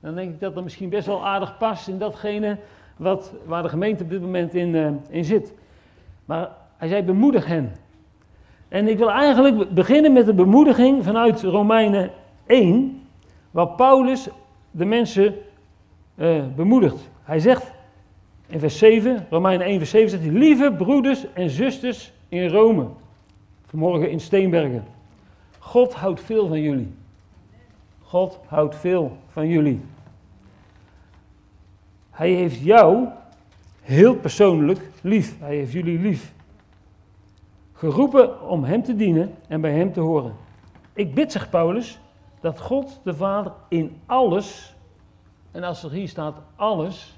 dan denk ik dat dat misschien best wel aardig past in datgene wat, waar de gemeente op dit moment in, uh, in zit. Maar hij zei bemoedig hen. En ik wil eigenlijk beginnen met de bemoediging vanuit Romeinen 1, waar Paulus de mensen uh, bemoedigt. Hij zegt in vers 7, Romeinen 1 vers 7 zegt hij, lieve broeders en zusters in Rome, vanmorgen in Steenbergen. God houdt veel van jullie. God houdt veel van jullie. Hij heeft jou heel persoonlijk lief. Hij heeft jullie lief. Geroepen om Hem te dienen en bij Hem te horen. Ik bid, zegt Paulus, dat God de Vader in alles, en als er hier staat alles,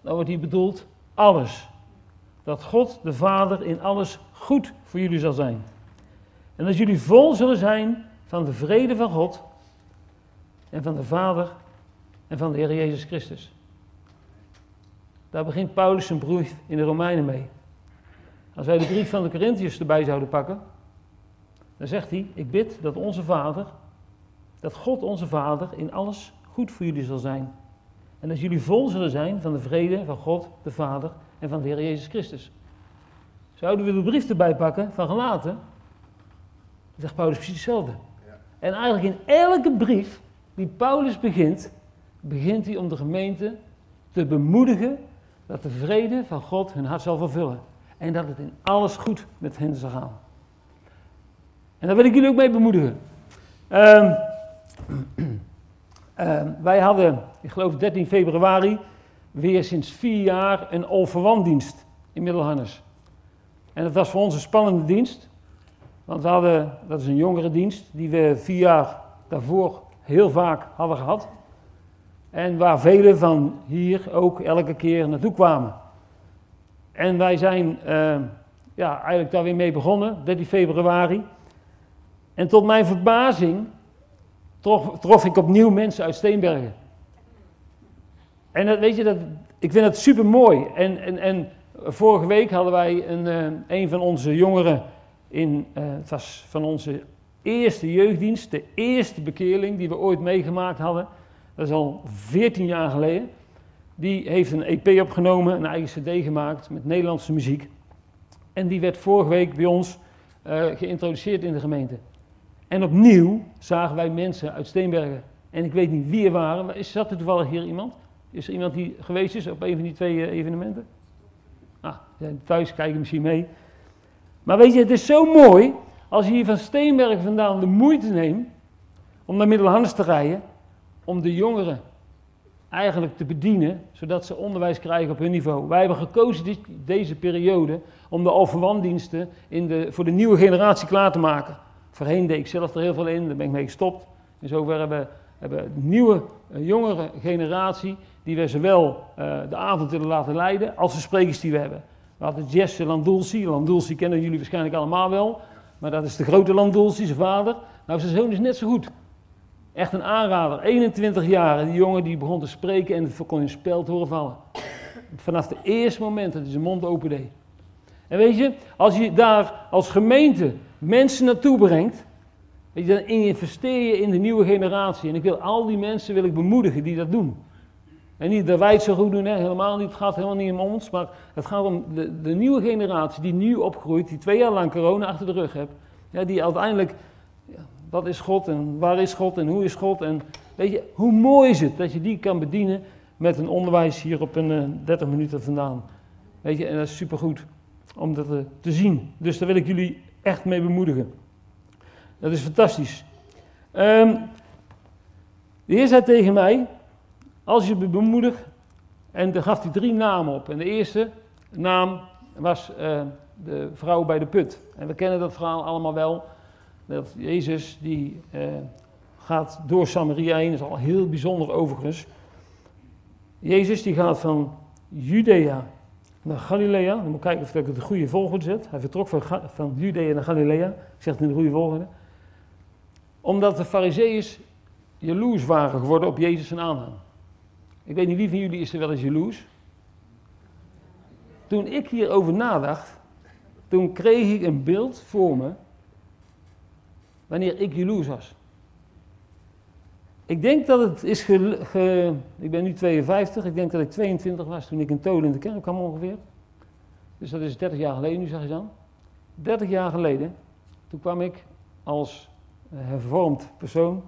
dan wordt hier bedoeld alles. Dat God de Vader in alles goed voor jullie zal zijn. En dat jullie vol zullen zijn van de vrede van God en van de Vader en van de Heer Jezus Christus. Daar begint Paulus zijn brief in de Romeinen mee. Als wij de brief van de Corinthiërs erbij zouden pakken, dan zegt hij: Ik bid dat onze Vader, dat God onze Vader in alles goed voor jullie zal zijn. En dat jullie vol zullen zijn van de vrede van God, de Vader en van de Heer Jezus Christus. Zouden we de brief erbij pakken van gelaten, dan zegt Paulus precies hetzelfde. En eigenlijk in elke brief die Paulus begint, begint hij om de gemeente te bemoedigen dat de vrede van God hun hart zal vervullen. En dat het in alles goed met hen zal gaan. En daar wil ik jullie ook mee bemoedigen. Um, uh, wij hadden, ik geloof 13 februari, weer sinds vier jaar een overwanddienst in Middelharnis. En dat was voor ons een spannende dienst. Want we hadden, dat is een jongere dienst, die we vier jaar daarvoor heel vaak hadden gehad. En waar velen van hier ook elke keer naartoe kwamen. En wij zijn uh, ja, eigenlijk daar weer mee begonnen, 13 februari. En tot mijn verbazing trof, trof ik opnieuw mensen uit Steenbergen. En dat, weet je, dat, ik vind dat super mooi. En, en, en vorige week hadden wij een, uh, een van onze jongeren in, uh, het was van onze eerste jeugddienst, de eerste bekeerling die we ooit meegemaakt hadden. Dat is al 14 jaar geleden. Die heeft een EP opgenomen, een eigen CD gemaakt met Nederlandse muziek. En die werd vorige week bij ons uh, geïntroduceerd in de gemeente. En opnieuw zagen wij mensen uit Steenbergen. En ik weet niet wie er waren. Maar is, zat er toevallig hier iemand? Is er iemand die geweest is op een van die twee uh, evenementen? Ah, thuis kijken misschien mee. Maar weet je, het is zo mooi als je hier van Steenbergen vandaan de moeite neemt om naar Middelharnis te rijden, om de jongeren eigenlijk te bedienen, zodat ze onderwijs krijgen op hun niveau. Wij hebben gekozen dit, deze periode om de overwanddiensten in de, voor de nieuwe generatie klaar te maken. Voorheen deed ik zelf er heel veel in, daar ben ik mee gestopt. In zover hebben we een nieuwe, uh, jongere generatie, die we zowel uh, de avond willen laten leiden, als de sprekers die we hebben. We hadden Jesse Landulsi, Landulsi kennen jullie waarschijnlijk allemaal wel, maar dat is de grote Landulsi, zijn vader. Nou, zijn zoon is net zo goed. Echt een aanrader, 21 jaar. Die jongen die begon te spreken en kon je speld horen vallen. Vanaf het eerste moment dat hij zijn mond open deed. En weet je, als je daar als gemeente mensen naartoe brengt, weet je, dan investeer je in de nieuwe generatie. En ik wil al die mensen wil ik bemoedigen die dat doen. En niet dat wij het zo goed doen, hè? helemaal niet. Het gaat helemaal niet om ons, maar het gaat om de, de nieuwe generatie die nu opgroeit, die twee jaar lang corona achter de rug heeft. Ja, die uiteindelijk wat is God en waar is God en hoe is God. En weet je, hoe mooi is het dat je die kan bedienen met een onderwijs hier op een uh, 30 minuten vandaan. Weet je, en dat is supergoed om dat uh, te zien. Dus daar wil ik jullie echt mee bemoedigen. Dat is fantastisch. Um, de Heer zei tegen mij, als je bemoedigt, en dan gaf hij drie namen op. En de eerste naam was uh, de vrouw bij de put. En we kennen dat verhaal allemaal wel dat Jezus die uh, gaat door Samaria heen, dat is al heel bijzonder overigens. Jezus die gaat van Judea naar Galilea. Dan moet ik kijken of ik het de goede volgorde zet. Hij vertrok van, van Judea naar Galilea. Ik zeg het in de goede volgorde. Omdat de fariseeërs jaloers waren geworden op Jezus en aanhang. Ik weet niet wie van jullie is er wel eens jaloers. Toen ik hierover nadacht, toen kreeg ik een beeld voor me wanneer ik jaloers was. Ik denk dat het is Ik ben nu 52, ik denk dat ik 22 was toen ik in Tolen in de kerk kwam ongeveer. Dus dat is 30 jaar geleden, nu zeg je dan. 30 jaar geleden, toen kwam ik als hervormd persoon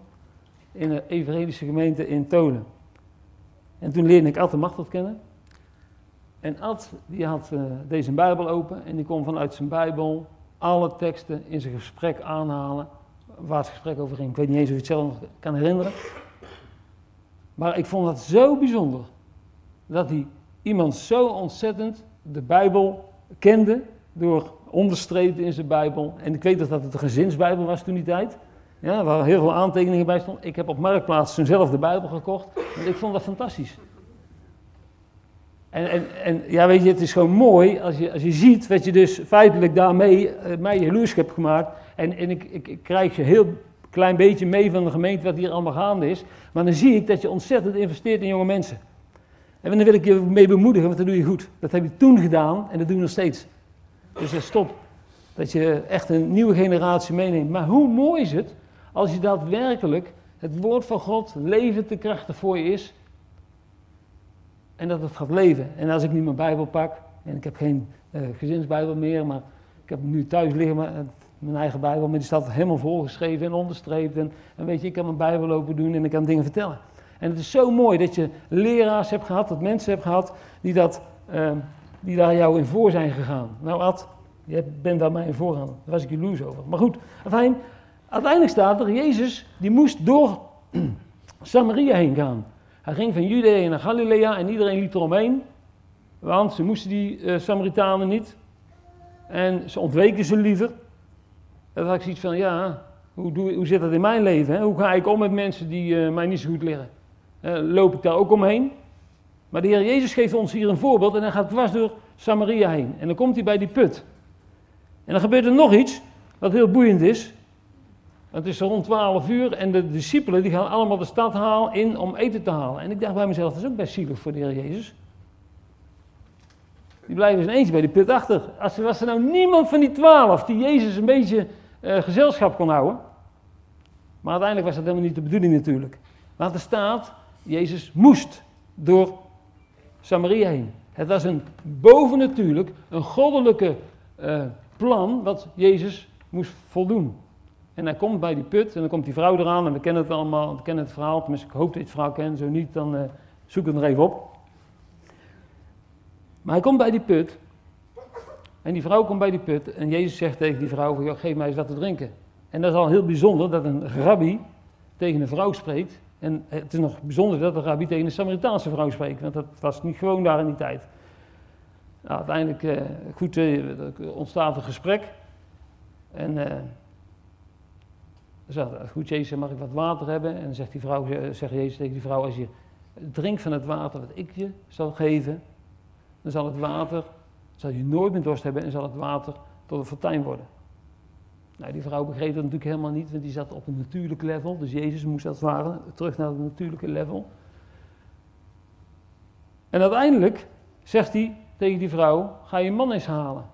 in een evangelische gemeente in Tolen. En toen leerde ik Ad de Machteld kennen. En Ad die had uh, deze Bijbel open en die kon vanuit zijn Bijbel alle teksten in zijn gesprek aanhalen waar het gesprek over ging. Ik weet niet eens of je het zelf kan herinneren. Maar ik vond het zo bijzonder dat hij iemand zo ontzettend de Bijbel kende door onderstrepen in zijn Bijbel. En ik weet dat het een gezinsbijbel was toen die tijd. Ja, waar heel veel aantekeningen bij stonden. Ik heb op Marktplaats zijnzelfde Bijbel gekocht. ik vond dat fantastisch. En, en, en, ja, weet je, het is gewoon mooi als je, als je ziet wat je dus feitelijk daarmee uh, mij jaloers hebt gemaakt. En, en ik, ik, ik krijg je heel klein beetje mee van de gemeente wat hier allemaal gaande is. Maar dan zie ik dat je ontzettend investeert in jonge mensen. En dan wil ik je mee bemoedigen, want dat doe je goed. Dat heb je toen gedaan en dat doe je nog steeds. Dus uh, stop. Dat je echt een nieuwe generatie meeneemt. Maar hoe mooi is het als je daadwerkelijk het woord van God levend te krachtig voor je is en dat het gaat leven. En als ik nu mijn Bijbel pak, en ik heb geen uh, gezinsbijbel meer, maar ik heb nu thuis liggen, maar, uh, mijn eigen Bijbel, maar die staat helemaal volgeschreven en onderstreept. En, en weet je, ik kan mijn Bijbel open doen en ik kan dingen vertellen. En het is zo mooi dat je leraars hebt gehad, dat mensen hebt gehad die, dat, uh, die daar jou in voor zijn gegaan. Nou Ad, je bent daar mij in voorgaan. Daar was ik jaloers over. Maar goed, fijn. Uiteindelijk staat er, Jezus die moest door Samaria heen gaan. Hij ging van Judea naar Galilea en iedereen liep eromheen. Want ze moesten die uh, Samaritanen niet. En ze ontweken ze liever. En dan had ik zoiets van, ja, hoe, doe, hoe zit dat in mijn leven? Hoe ga ik om met mensen die uh, mij niet zo goed liggen? Uh, loop ik daar ook omheen? Maar de Heer Jezus geeft ons hier een voorbeeld en hij gaat dwars door Samaria heen. En dan komt hij bij die put. En dan gebeurt er nog iets wat heel boeiend is. Het is rond 12 uur en de discipelen die gaan allemaal de stad halen in om eten te halen. En ik dacht bij mezelf, dat is ook best zielig voor de Heer Jezus. Die blijven eens eens bij die put achter. Als er was er nou niemand van die twaalf die Jezus een beetje uh, gezelschap kon houden. Maar uiteindelijk was dat helemaal niet de bedoeling natuurlijk. Want er staat, Jezus moest door Samaria heen. Het was een bovennatuurlijk, een goddelijke uh, plan wat Jezus moest voldoen. En hij komt bij die put en dan komt die vrouw eraan en we kennen het allemaal, we kennen het verhaal. Tenminste, ik hoop dat je het verhaal kent, zo niet, dan uh, zoek het nog even op. Maar hij komt bij die put en die vrouw komt bij die put en Jezus zegt tegen die vrouw, geef mij eens wat te drinken. En dat is al heel bijzonder dat een rabbi tegen een vrouw spreekt. En het is nog bijzonder dat een rabbi tegen een Samaritaanse vrouw spreekt, want dat was niet gewoon daar in die tijd. Nou, uiteindelijk, uh, goed, uh, ontstaat een gesprek. En zegt, goed Jezus, mag ik wat water hebben? En dan zegt, die vrouw, zegt Jezus tegen die vrouw, als je drinkt van het water wat ik je zal geven, dan zal het water, zal je nooit meer dorst hebben en zal het water tot een fontein worden. Nou, die vrouw begreep dat natuurlijk helemaal niet, want die zat op een natuurlijk level. Dus Jezus moest als het ware terug naar het natuurlijke level. En uiteindelijk zegt hij tegen die vrouw, ga je man eens halen.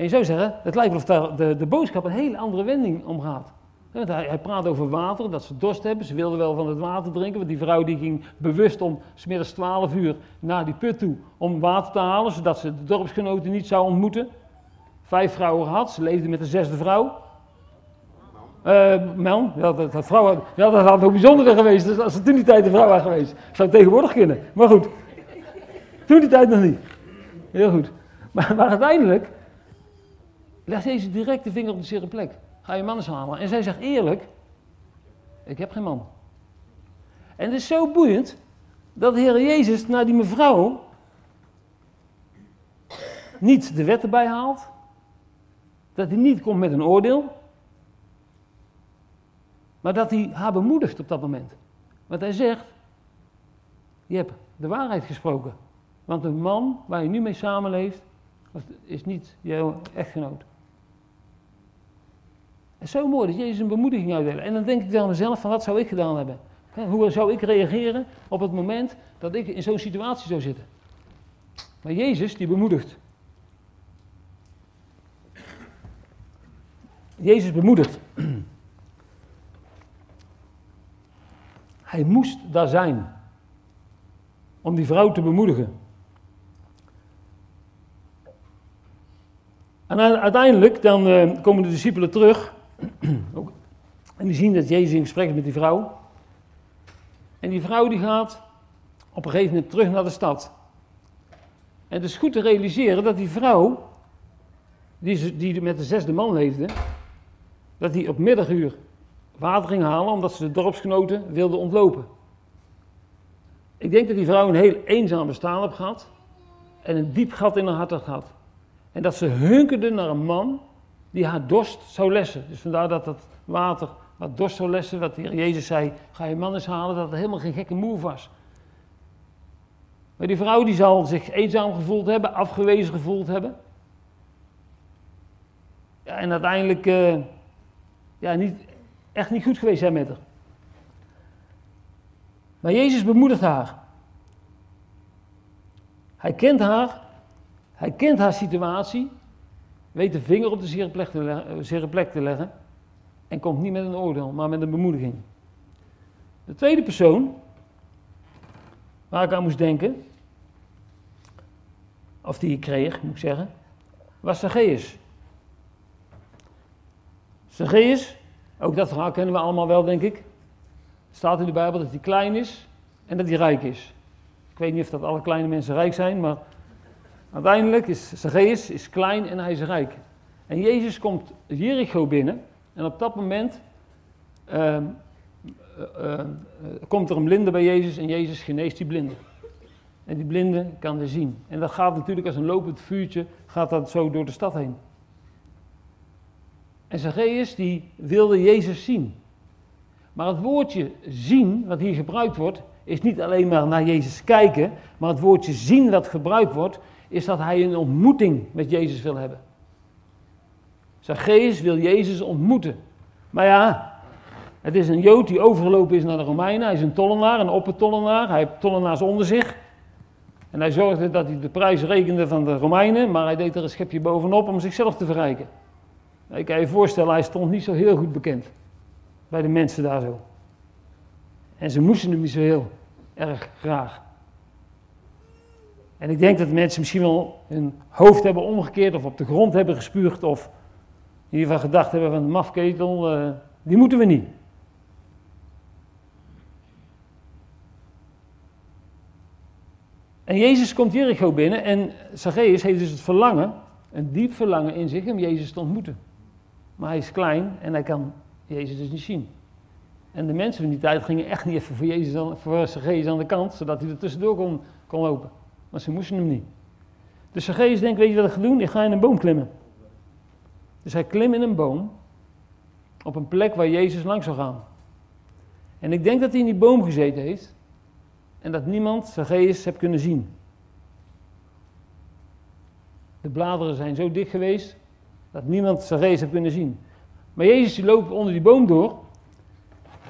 En je zou zeggen, het lijkt wel of daar de, de boodschap een hele andere wending omgaat. Hij, hij praat over water, dat ze dorst hebben. Ze wilden wel van het water drinken, want die vrouw die ging bewust om smiddags 12 uur naar die put toe om water te halen, zodat ze de dorpsgenoten niet zou ontmoeten. Vijf vrouwen had, ze leefde met de zesde vrouw. Uh, ja, dat, dat, vrouw, ja, dat had ook bijzonder geweest dus als ze toen die tijd de vrouw was geweest. Zou tegenwoordig kunnen, maar goed. Toen die tijd nog niet. Heel goed. Maar, maar uiteindelijk legt deze direct de vinger op de zere plek. Ga je man eens halen. En zij zegt eerlijk, ik heb geen man. En het is zo boeiend dat de Heer Jezus naar die mevrouw niet de wet erbij haalt. Dat hij niet komt met een oordeel. Maar dat hij haar bemoedigt op dat moment. Want hij zegt, je hebt de waarheid gesproken. Want de man waar je nu mee samenleeft, is niet jouw echtgenoot. Zo mooi dat Jezus een bemoediging uitdeelt. En dan denk ik dan mezelf van wat zou ik gedaan hebben? Hoe zou ik reageren op het moment dat ik in zo'n situatie zou zitten? Maar Jezus die bemoedigt. Jezus bemoedigt. Hij moest daar zijn. Om die vrouw te bemoedigen. En uiteindelijk dan uh, komen de discipelen terug. en die zien dat Jezus in gesprek is met die vrouw. En die vrouw die gaat op een gegeven moment terug naar de stad. En het is goed te realiseren dat die vrouw, die, die met de zesde man leefde, dat die op middaguur water ging halen omdat ze de dorpsgenoten wilde ontlopen. Ik denk dat die vrouw een heel eenzaam bestaan heeft gehad en een diep gat in haar hart had gehad. En dat ze hunkerde naar een man die haar dorst zou lessen. Dus vandaar dat dat water wat dorst zou lessen, wat Heer Jezus zei, ga je man halen, dat het helemaal geen gekke move was. Maar die vrouw die zal zich eenzaam gevoeld hebben, afgewezen gevoeld hebben. Ja, en uiteindelijk uh, ja, niet, echt niet goed geweest zijn met haar. Maar Jezus bemoedigt haar. Hij kent haar, hij kent haar situatie, weet de vinger op de zere plek te leggen, en komt niet met een oordeel, maar met een bemoediging. De tweede persoon waar ik aan moest denken, of die ik kreeg, moet ik zeggen, was Zacchaeus. Zacchaeus, ook dat verhaal kennen we allemaal wel, denk ik. Staat in de Bijbel dat hij klein is en dat hij rijk is. Ik weet niet of dat alle kleine mensen rijk zijn, maar uiteindelijk is Zacchaeus is klein en hij is rijk. En Jezus komt Jericho binnen en op dat moment uh, uh, komt er een blinde bij Jezus en Jezus geneest die blinde. En die blinde kan weer zien. En dat gaat natuurlijk als een lopend vuurtje, gaat dat zo door de stad heen. En Zacchaeus die wilde Jezus zien. Maar het woordje zien, wat hier gebruikt wordt, is niet alleen maar naar Jezus kijken, maar het woordje zien wat gebruikt wordt, is dat hij een ontmoeting met Jezus wil hebben. Zacchaeus wil Jezus ontmoeten. Maar ja, het is een Jood die overgelopen is naar de Romeinen. Hij is een tollenaar, een oppertollenaar. Hij heeft tollenaars onder zich. En hij zorgde dat hij de prijs rekende van de Romeinen, maar hij deed er een schepje bovenop om zichzelf te verrijken. Ik kan je voorstellen, hij stond niet zo heel goed bekend bij de mensen daar zo. En ze moesten hem niet zo heel erg graag. En ik denk dat mensen misschien wel hun hoofd hebben omgekeerd of op de grond hebben gespuugd of geval gedacht hebben van de mafketel, uh, die moeten we niet. En Jezus komt Jericho binnen en Zacchaeus heeft dus het verlangen, een diep verlangen in zich om Jezus te ontmoeten. Maar hij is klein en hij kan Jezus dus niet zien. En de mensen van die tijd gingen echt niet even voor, Jezus aan, voor Zacchaeus aan de kant, zodat hij er tussendoor kon lopen. Maar ze moesten hem niet. Dus Zacchaeus denkt, weet je wat ik ga doen? Ik ga in een boom klimmen. Dus hij klimt in een boom op een plek waar Jezus langs zou gaan. En ik denk dat hij in die boom gezeten heeft en dat niemand Zacchaeus heeft kunnen zien. De bladeren zijn zo dicht geweest dat niemand Zacchaeus heeft kunnen zien. Maar Jezus die loopt onder die boom door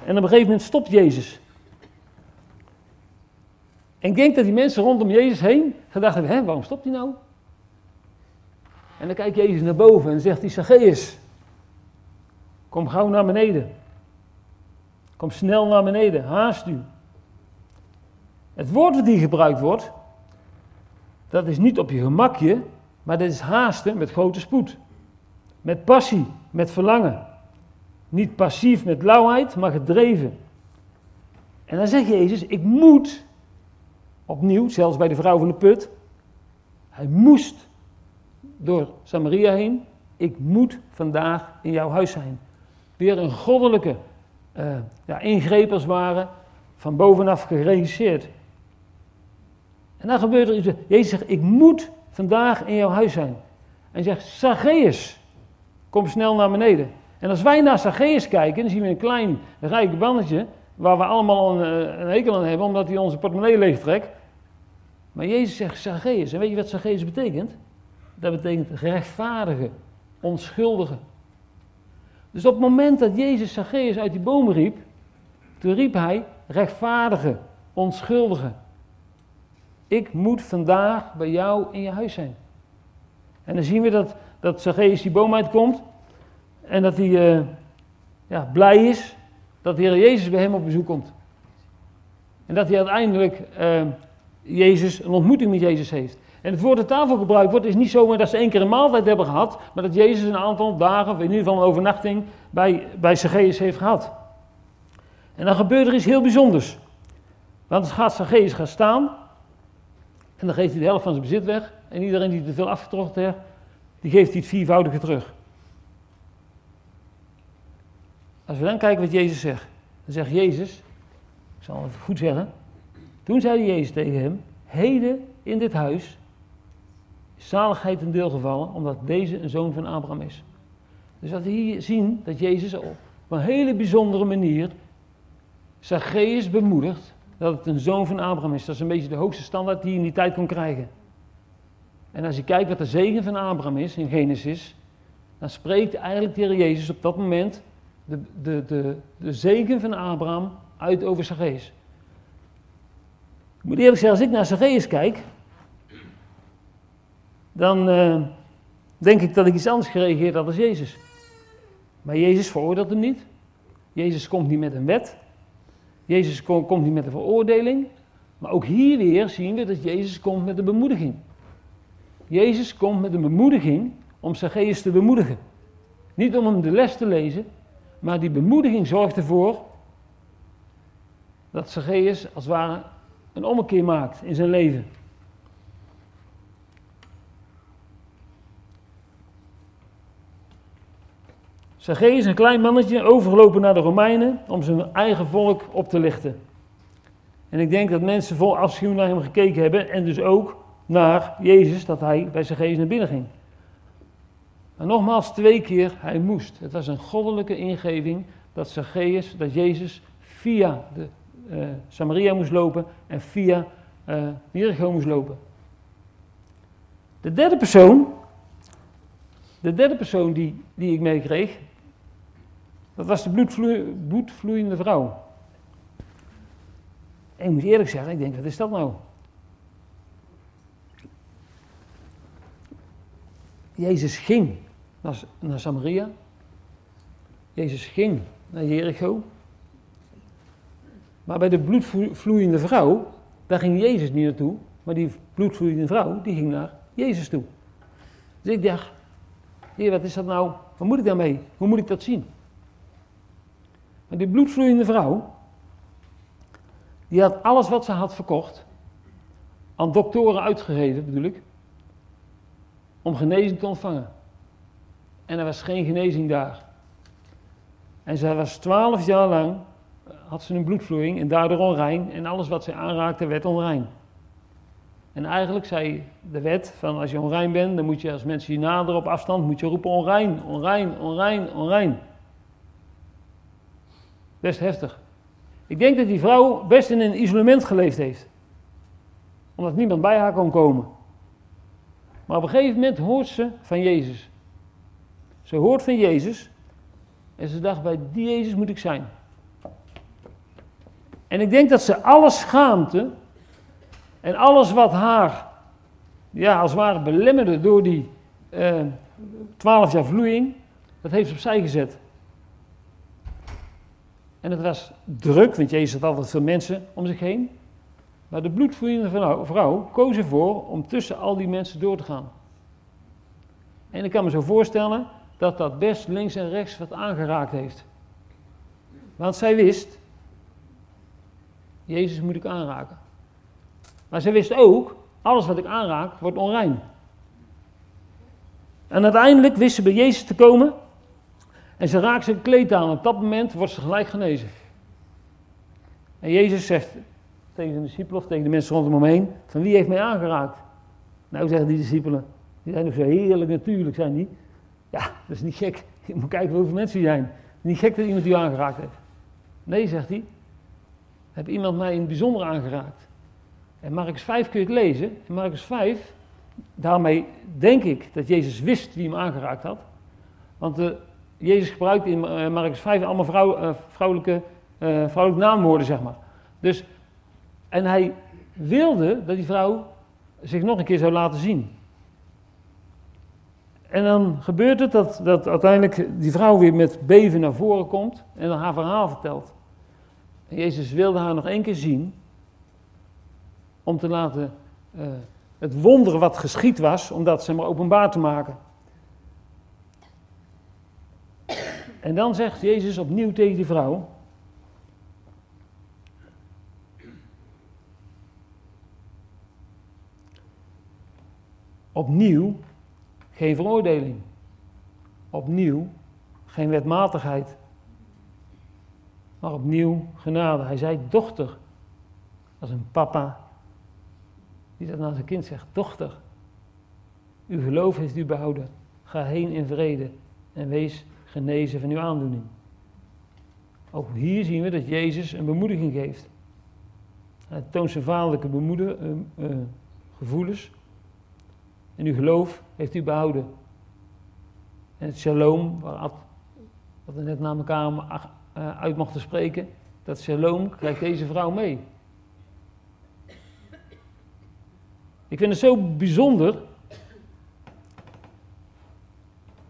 en op een gegeven moment stopt Jezus. En ik denk dat die mensen rondom Jezus heen gedacht hebben, hé, waarom stopt hij nou? En dan kijkt Jezus naar boven en zegt hij, Zacchaeus, kom gauw naar beneden. Kom snel naar beneden, haast u. Het woord dat hier gebruikt wordt, dat is niet op je gemakje, maar dat is haasten met grote spoed. Met passie, met verlangen. Niet passief met lauwheid, maar gedreven. En dan zegt Jezus, ik moet, opnieuw, zelfs bij de vrouw van de put, hij moest door Samaria heen, ik moet vandaag in jouw huis zijn. Weer een goddelijke uh, ja, ingreep als van bovenaf geregisseerd. En dan gebeurt er iets. Jezus zegt, ik moet vandaag in jouw huis zijn. En hij zegt, Zacchaeus, kom snel naar beneden. En als wij naar Zacchaeus kijken, dan zien we een klein rijk bandetje, waar we allemaal een, eh, een hekel aan hebben, omdat hij onze portemonnee leegtrekt. Maar Jezus zegt Zacchaeus. En weet je wat Zacchaeus betekent? Dat betekent rechtvaardige, onschuldige. Dus op het moment dat Jezus Zacchaeus uit die boom riep, toen riep hij rechtvaardige, onschuldige. Ik moet vandaag bij jou in je huis zijn. En dan zien we dat, dat Zacchaeus die boom uitkomt en dat hij uh, ja, blij is dat de Heer Jezus bij hem op bezoek komt. En dat hij uiteindelijk uh, Jezus, een ontmoeting met Jezus heeft. En het woord dat tafel gebruikt wordt, is niet zomaar dat ze één keer een maaltijd hebben gehad, maar dat Jezus een aantal dagen, of in ieder geval een overnachting, bij, bij Zacchaeus heeft gehad. En dan gebeurt er iets heel bijzonders. Want gaat Zacchaeus gaan staan, en dan geeft hij de helft van zijn bezit weg, en iedereen die te veel afgetrokken heeft, die geeft hij het viervoudige terug. Als we dan kijken wat Jezus zegt, dan zegt Jezus, ik zal het goed zeggen, toen zei Jezus tegen hem, heden in dit huis is zaligheid een deel gevallen, omdat deze een zoon van Abraham is. Dus dat we hier zien dat Jezus op een hele bijzondere manier Zacchaeus bemoedigt dat het een zoon van Abraham is. Dat is een beetje de hoogste standaard die je in die tijd kon krijgen. En als je kijkt wat de zegen van Abraham is in Genesis, dan spreekt eigenlijk de Jezus op dat moment de, de, de, de zegen van Abraham uit over Zacchaeus. Ik moet eerlijk zeggen, als ik naar Zacchaeus kijk, dan uh, denk ik dat ik iets anders gereageerd had als Jezus. Maar Jezus veroordeelt hem niet. Jezus komt niet met een wet. Jezus komt niet met een veroordeling. Maar ook hier weer zien we dat Jezus komt met een bemoediging. Jezus komt met een bemoediging om Zacchaeus te bemoedigen. Niet om hem de les te lezen, maar die bemoediging zorgt ervoor dat Zacchaeus als het ware een ommekeer maakt in zijn leven. Zacchaeus, een klein mannetje, overgelopen naar de Romeinen om zijn eigen volk op te lichten. En ik denk dat mensen vol afschuw naar hem gekeken hebben en dus ook naar Jezus, dat hij bij Zacchaeus naar binnen ging. Maar nogmaals, twee keer hij moest. Het was een goddelijke ingeving dat Zacchaeus, dat Jezus via de, uh, Samaria moest lopen en via uh, Jericho moest lopen. De derde persoon, de derde persoon die, die ik meekreeg, dat was de bloedvloeiende vrouw. En ik moet eerlijk zeggen, ik denk, wat is dat nou? Jezus ging naar, naar Samaria. Jezus ging naar Jericho. Maar bij de bloedvloeiende vrouw, daar ging Jezus niet naartoe. Maar die bloedvloeiende vrouw, die ging naar Jezus toe. Dus ik dacht, heer, wat is dat nou? Wat moet ik daarmee? Hoe moet ik dat zien? Maar die bloedvloeiende vrouw, die had alles wat ze had verkocht, aan doktoren uitgegeven bedoel ik, om genezing te ontvangen. En er was geen genezing daar. En zij was twaalf jaar lang, had ze een bloedvloeiing en daardoor onrein. En alles wat ze aanraakte werd onrein. En eigenlijk zei de wet van als je onrein bent, dan moet je als mensen je naderen op afstand, moet je roepen onrein, onrein, onrein, onrein. Best heftig. Ik denk dat die vrouw best in een isolement geleefd heeft. Omdat niemand bij haar kon komen. Maar op een gegeven moment hoort ze van Jezus. Ze hoort van Jezus en ze dacht, bij die Jezus moet ik zijn. En ik denk dat ze alle schaamte en alles wat haar, ja, als het ware belemmerde door die eh, twaalf jaar vloeiing, dat heeft ze opzij gezet. En het was druk, want Jezus had altijd veel mensen om zich heen. Maar de bloedvloeiende vrouw koos ervoor om tussen al die mensen door te gaan. En ik kan me zo voorstellen dat dat best links en rechts wat aangeraakt heeft. Want zij wist, Jezus moet ik aanraken. Maar zij wist ook, alles wat ik aanraak wordt onrein. En uiteindelijk wist ze bij Jezus te komen en ze raakt zijn kleed aan. Op dat moment wordt ze gelijk genezen. En Jezus zegt tegen de discipelen of tegen de mensen rondom hem heen, van wie heeft mij aangeraakt? Nou zeggen die discipelen, die zijn nog zo heerlijk natuurlijk zijn die. Ja, dat is niet gek. Je moet kijken hoeveel mensen er zijn. Niet gek dat iemand u aangeraakt heeft. Nee, zegt hij. Heb iemand mij in het bijzonder aangeraakt? En Marcus 5 kun je het lezen. In Marcus 5, daarmee denk ik dat Jezus wist wie hem aangeraakt had. Want de, Jezus gebruikt in uh, Marcus 5 allemaal vrouw, uh, vrouwelijke, vrouwelijke naamwoorden, zeg maar. Dus, en hij wilde dat die vrouw zich nog een keer zou laten zien. En dan gebeurt het dat, dat uiteindelijk die vrouw weer met beven naar voren komt en dan haar verhaal vertelt. Jezus wilde haar nog één keer zien. om te laten uh, het wonder wat geschied was, om dat zeg maar openbaar te maken. En dan zegt Jezus opnieuw tegen die vrouw, opnieuw geen veroordeling. Opnieuw geen wetmatigheid. Maar opnieuw genade. Hij zei dochter. Als een papa die dat naar zijn kind zegt. Dochter, uw geloof heeft u behouden. Ga heen in vrede en wees genezen van uw aandoening. Ook hier zien we dat Jezus een bemoediging geeft. Hij toont zijn vaderlijke bemoeder, uh, uh, gevoelens. En uw geloof heeft u behouden. En het shalom, wat we net naar elkaar uh, uit mochten spreken, dat shalom krijgt deze vrouw mee. Ik vind het zo bijzonder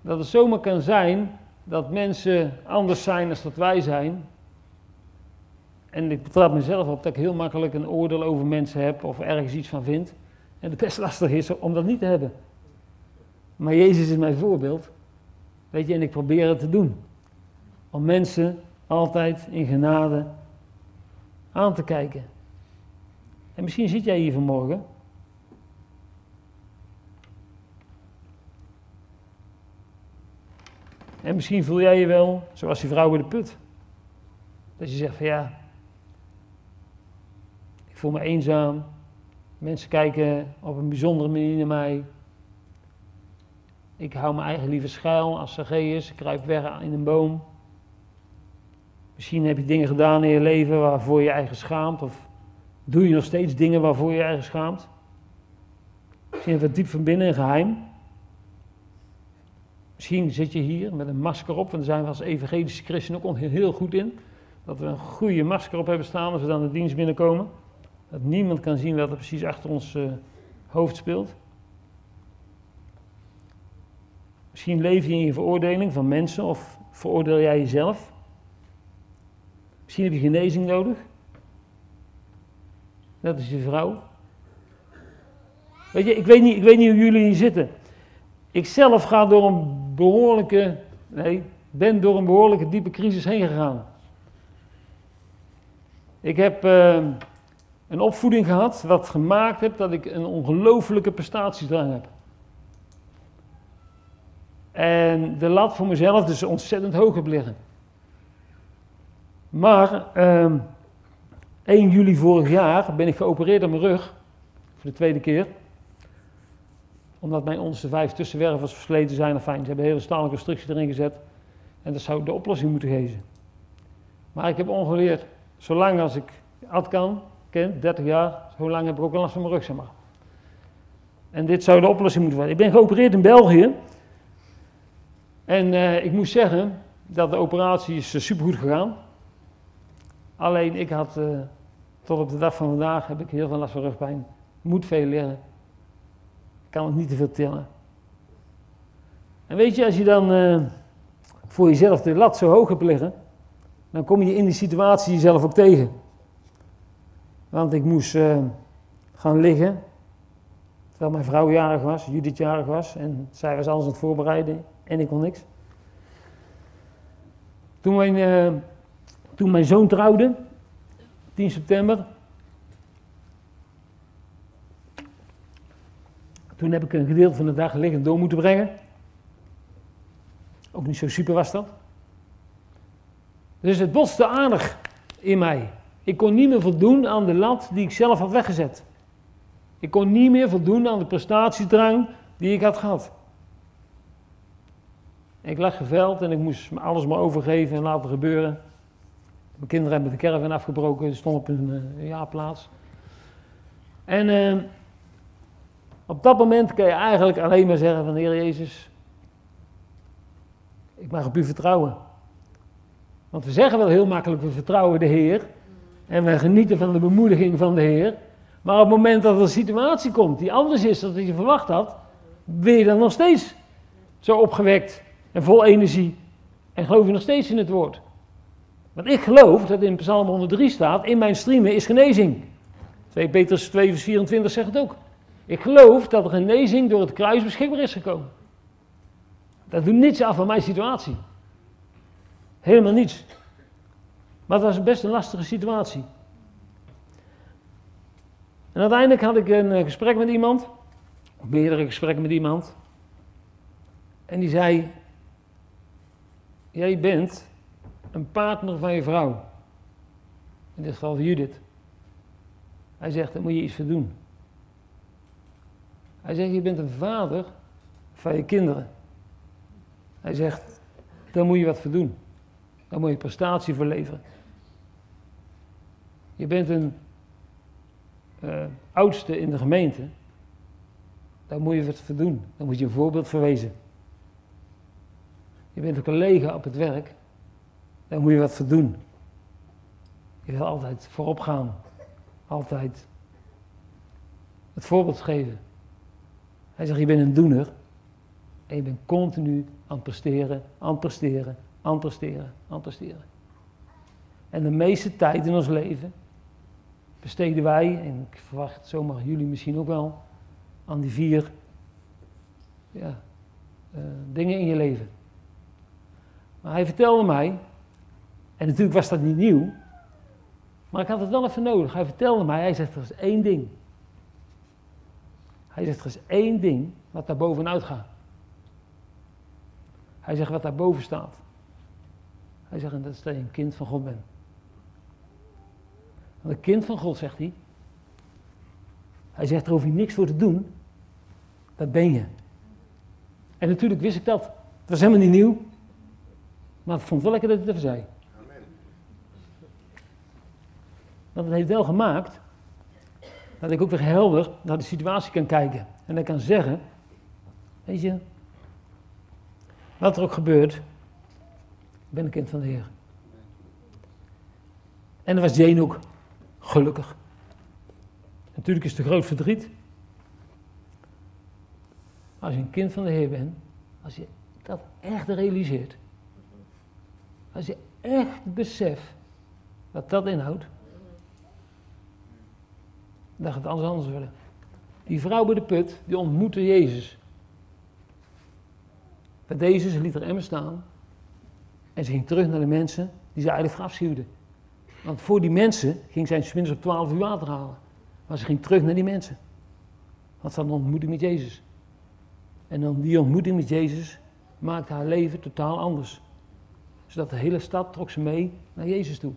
dat het zomaar kan zijn dat mensen anders zijn dan dat wij zijn. En ik betrap mezelf op dat ik heel makkelijk een oordeel over mensen heb of ergens iets van vind. En het best lastig is om dat niet te hebben. Maar Jezus is mijn voorbeeld. Weet je, en ik probeer het te doen. Om mensen altijd in genade aan te kijken. En misschien zit jij hier vanmorgen. En misschien voel jij je wel zoals die vrouw bij de put. Dat je zegt van ja, ik voel me eenzaam. Mensen kijken op een bijzondere manier naar mij. Ik hou mijn eigen liever schuil als Zacchaeus. Ik kruip weg in een boom. Misschien heb je dingen gedaan in je leven waarvoor je eigen schaamt. Of doe je nog steeds dingen waarvoor je eigen schaamt. Misschien het diep van binnen een geheim. Misschien zit je hier met een masker op, want daar zijn we als evangelische christenen ook heel goed in. Dat we een goede masker op hebben staan als we dan de dienst binnenkomen. Dat niemand kan zien wat er precies achter ons uh, hoofd speelt. Misschien leef je in je veroordeling van mensen of veroordeel jij jezelf. Misschien heb je genezing nodig. Dat is je vrouw. Weet je, ik weet niet, ik weet niet hoe jullie hier zitten. Ik zelf ga door een behoorlijke, nee, ben door een behoorlijke diepe crisis heen gegaan. Ik heb uh, een opvoeding gehad wat gemaakt heeft dat ik een ongelofelijke prestatiedrang heb. En de lat voor mezelf dus ontzettend hoog heb liggen. Maar uh, ehm, 1 juli vorig jaar ben ik geopereerd aan mijn rug. Voor de tweede keer. Omdat mijn onderste vijf tussenwervels versleten zijn. Enfin, ze hebben een hele stalen constructie erin gezet. En dat zou de oplossing moeten geven. Maar ik heb ongeleerd, zolang als ik ad kan, ken, 30 jaar, zo lang heb ik ook last van mijn rug, zeg maar. En dit zou de oplossing moeten worden. Ik ben geopereerd in België. En uh, ik moest zeggen dat de operatie is uh, supergoed gegaan. Alleen ik had, uh, tot op de dag van vandaag, heb ik heel veel last van rugpijn. Moet veel liggen. Kan het niet te veel tillen. En weet je, als je dan voor jezelf de lat zo hoog hebt liggen, dan kom je in die situatie jezelf ook tegen. Want ik moest gaan liggen, terwijl mijn vrouw jarig was, Judith jarig was, en zij was alles aan het voorbereiden en ik kon niks. Toen mijn, toen mijn zoon trouwde, 10 september, toen heb ik een gedeelte van de dag liggend door moeten brengen. Ook niet zo super was dat. Dus het botste aardig in mij. Ik kon niet meer voldoen aan de lat die ik zelf had weggezet. Ik kon niet meer voldoen aan de prestatiedrang die ik had gehad. Ik lag geveld en ik moest alles maar overgeven en laten gebeuren. Mijn kinderen hebben de caravan afgebroken, ze stonden op een uh, jaarplaats. En uh, op dat moment kan je eigenlijk alleen maar zeggen van Heer Jezus, ik mag op u vertrouwen. Want we zeggen wel heel makkelijk, we vertrouwen de Heer. En we genieten van de bemoediging van de Heer. Maar op het moment dat er een situatie komt die anders is dan je verwacht had, ben je dan nog steeds zo opgewekt en vol energie. En geloof je nog steeds in het woord. Want ik geloof dat in Psalm 103 staat, in mijn streamen is genezing. 2 Petrus 2 vers 24 zegt het ook. Ik geloof dat de genezing door het kruis beschikbaar is gekomen. Dat doet niets af van mijn situatie. Helemaal niets. Maar het was best een lastige situatie. En uiteindelijk had ik een eh, gesprek met iemand, meerdere gesprekken met iemand. En die zei: Jij bent een partner van je vrouw. In dit geval Judith. Hij zegt: Daar moet je iets voor doen. Hij zegt: Je bent een vader van je kinderen. Hij zegt: Daar moet je wat voor doen. Moet je prestatie voor leveren. Je bent een uh, oudste in de gemeente. Daar moet je wat voor doen. Moet je een voorbeeld voor wezen. Je bent een collega op het werk. Daar moet je wat voor doen. Je wil altijd voorop gaan. Altijd het voorbeeld geven. Hij zegt, je bent een doener. En je bent continu aan het presteren, aan het presteren, aan het presteren, aan het presteren. En de meeste tijd in ons leven besteden wij, en ik verwacht zomaar jullie misschien ook wel, aan die vier ja, uh, dingen in je leven. Maar hij vertelde mij, en natuurlijk was dat niet nieuw, maar ik had het wel even nodig. Hij vertelde mij, hij zegt er is één ding. Hij zegt er is één ding wat daar bovenuit gaat. Hij zegt wat daar boven staat. Hij zegt dat is je een kind van God bent. Een kind van God, zegt hij. Hij zegt, er hoef je niks voor te doen. Dat ben je. En natuurlijk wist ik dat. Het was helemaal niet nieuw. Maar ik vond wel lekker dat hij het even zei. Want het heeft wel gemaakt dat ik ook weer helder naar de situatie kan kijken. En dan kan zeggen, weet je, wat er ook gebeurt, ik ben een kind van de Heer. En dat was Jane ook. Gelukkig. Natuurlijk is het een groot verdriet. Als je een kind van de Heer bent, als je dat echt realiseert, als je echt beseft wat dat inhoudt, gaat het alles anders worden. Die vrouw bij de put, die ontmoette Jezus. Deze, ze liet er emmer staan. En ze ging terug naar de mensen die ze eigenlijk verafschuwden. Want voor die mensen ging zij minstens op 12 uur water halen. Maar ze ging terug naar die mensen. Want ze had een ontmoeting met Jezus. En dan die ontmoeting met Jezus maakte haar leven totaal anders. Zodat de hele stad trok ze mee naar Jezus toe.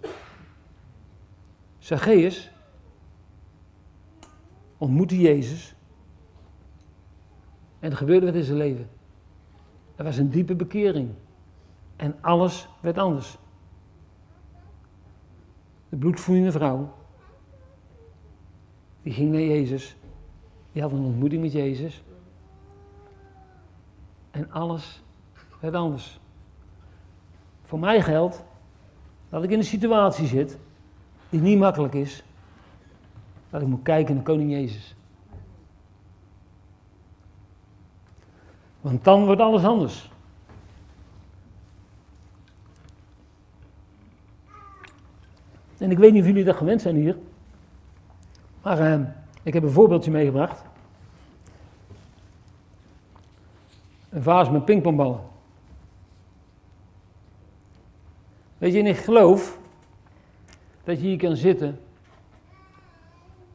Zacchaeus ontmoette Jezus. En er gebeurde wat in zijn leven. Er was een diepe bekering. En alles werd anders de bloedvloeiende vrouw, die ging naar Jezus. Die had een ontmoeting met Jezus. En alles werd anders. Voor mij geldt dat ik in een situatie zit die niet makkelijk is. Dat ik moet kijken naar koning Jezus. Want dan wordt alles anders. En ik weet niet of jullie dat gewend zijn hier. Maar uh, ik heb een voorbeeldje meegebracht. Een vaas met pingpongballen. Weet je, en ik geloof dat je hier kan zitten.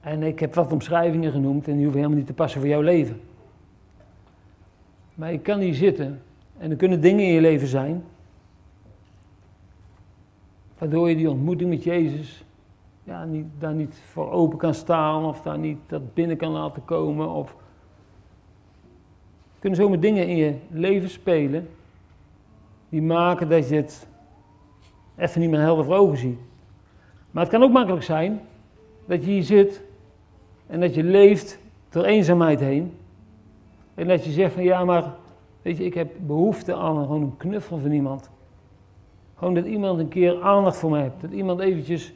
En ik heb wat omschrijvingen genoemd en die hoeven helemaal niet te passen voor jouw leven. Maar je kan hier zitten en er kunnen dingen in je leven zijn Waardoor je die ontmoeting met Jezus ja, niet, daar niet voor open kan staan of daar niet dat binnen kan laten komen. Of er kunnen zomaar dingen in je leven spelen die maken dat je het even niet meer helder voor ogen ziet. Maar het kan ook makkelijk zijn dat je hier zit en dat je leeft door eenzaamheid heen. En dat je zegt van ja, maar weet je, ik heb behoefte aan gewoon een knuffel van iemand. Gewoon dat iemand een keer aandacht voor mij heeft. Dat iemand eventjes...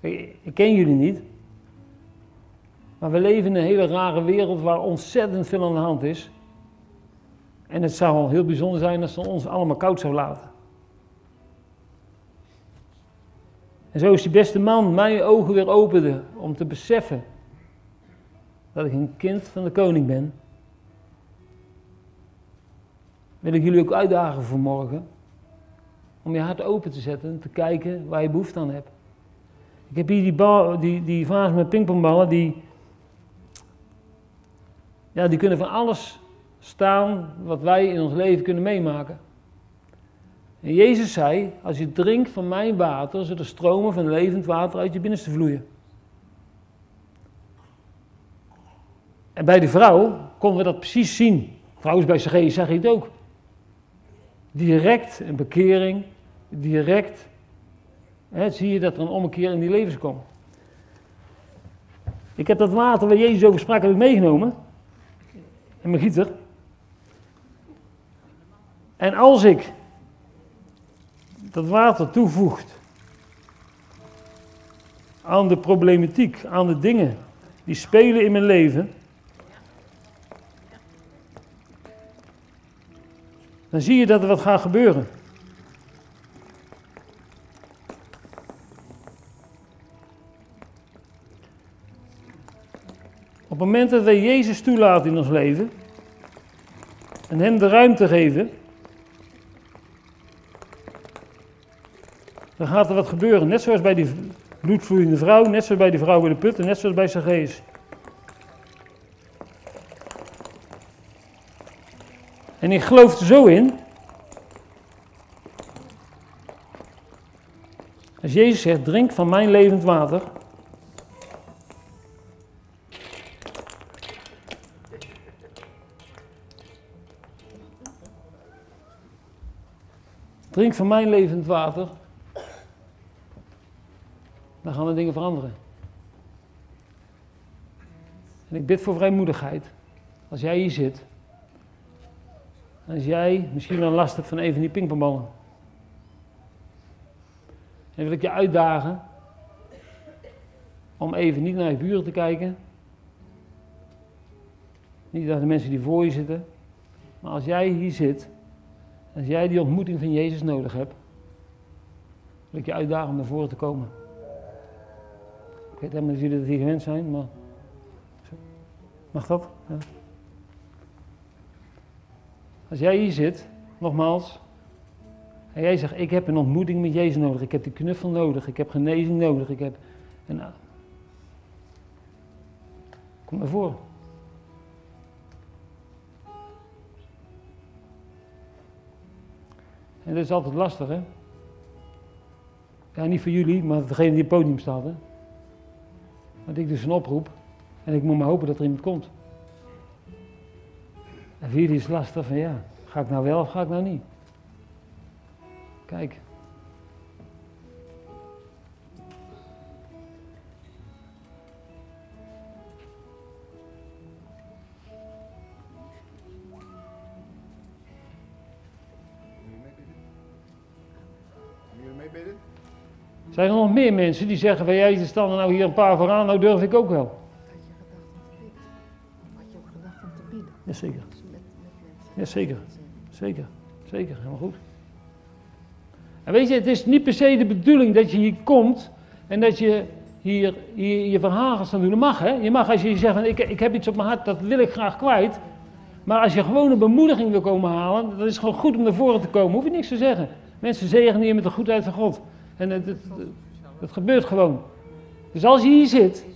Ik, ik ken jullie niet. Maar we leven in een hele rare wereld waar ontzettend veel aan de hand is. En het zou al heel bijzonder zijn als ze ons allemaal koud zou laten. En zo is die beste man mijn ogen weer opende om te beseffen dat ik een kind van de koning ben. Wil ik jullie ook uitdagen voor morgen om je hart open te zetten en te kijken waar je behoefte aan hebt. Ik heb hier die, bal, die, die vaas met pingpongballen, die, ja, die kunnen van alles staan wat wij in ons leven kunnen meemaken. En Jezus zei, als je drinkt van mijn water, zullen stromen van levend water uit je binnenste vloeien. En bij de vrouw konden we dat precies zien. Trouwens, bij Zacchaeus zag je het ook. Direct een bekering, direct hè, zie je dat er een ommekeer in die levens komt. Ik heb dat water waar Jezus over sprak, heb ik meegenomen. En mijn gieter. En als ik dat water toevoegt aan de problematiek, aan de dingen die spelen in mijn leven, dan zie je dat er wat gaat gebeuren. Op het moment dat wij Jezus toelaten in ons leven en Hem de ruimte geven, dan gaat er wat gebeuren. Net zoals bij die bloedvloeiende vrouw, net zoals bij die vrouw bij de put en net zoals bij Zacchaeus. En ik geloof er zo in. Als Jezus zegt, drink van mijn levend water. Drink van mijn levend water. Dan gaan de dingen veranderen. En ik bid voor vrijmoedigheid. Als jij hier zit. Als jij misschien wel last hebt van even die pingpongballen. En wil ik je uitdagen om even niet naar je buren te kijken. Niet naar de mensen die voor je zitten. Maar als jij hier zit, als jij die ontmoeting van Jezus nodig hebt, wil ik je uitdagen om naar voren te komen. Weet helemaal niet jullie dat hier gewend zijn, maar. Mag dat? Ja. Als jij hier zit, nogmaals, en jij zegt: Ik heb een ontmoeting met Jezus nodig, ik heb die knuffel nodig, ik heb genezing nodig, ik heb. En, kom naar voren. En dat is altijd lastig, hè? Ja, niet voor jullie, maar degene die op het podium staat, hè? Want ik dus een oproep en ik moet maar hopen dat er iemand komt. En jullie is lastig van ja, ga ik nou wel of ga ik nou niet? Kijk. Zijn er nog meer mensen die zeggen van jij, er staan er nou hier een paar vooraan, nou durf ik ook wel. Had je gedacht om te bidden? Had je ook gedacht om te bidden? Jazeker, Dus. Jazeker. zeker, zeker, helemaal goed. En weet je, het is niet per se de bedoeling dat je hier komt en dat je hier, hier je verhaal gaat staan doen. Dat mag hè, je mag als je zegt van ik, ik heb iets op mijn hart, dat wil ik graag kwijt. Maar als je gewoon een bemoediging wil komen halen, dan is het gewoon goed om naar voren te komen. Hoef je niks te zeggen. Mensen zegenen je met de goedheid van God. En het, het, gebeurt gewoon. Dus als je hier zit,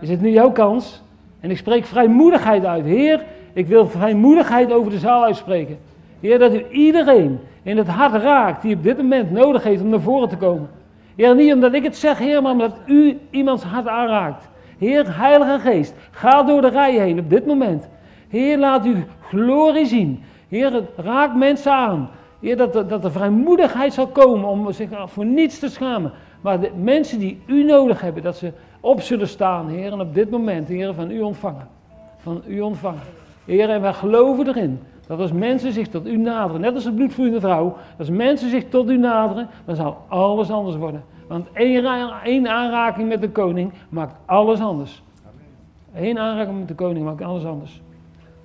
is het nu jouw kans. En ik spreek vrijmoedigheid uit. Heer, ik wil vrijmoedigheid over de zaal uitspreken. Heer, dat u iedereen in het hart raakt die op dit moment nodig heeft om naar voren te komen. Heer, niet omdat ik het zeg, Heer, maar omdat u iemands hart aanraakt. Heer, Heilige Geest, ga door de rij heen op dit moment. Heer, laat uw glorie zien. Heer, raak mensen aan. Heer, dat, er- vrijmoedigheid zal komen om zich voor niets te schamen. Maar de mensen die u nodig hebben, dat ze op zullen staan, Heer, en op dit moment, Heer, van u ontvangen. Van u ontvangen. Heer, en wij geloven erin dat als mensen zich tot u naderen, net als de bloedvloeiende vrouw, als mensen zich tot u naderen, dan zal alles anders worden. Want één, één aanraking met de koning maakt alles anders. Eén aanraking met de koning maakt alles anders.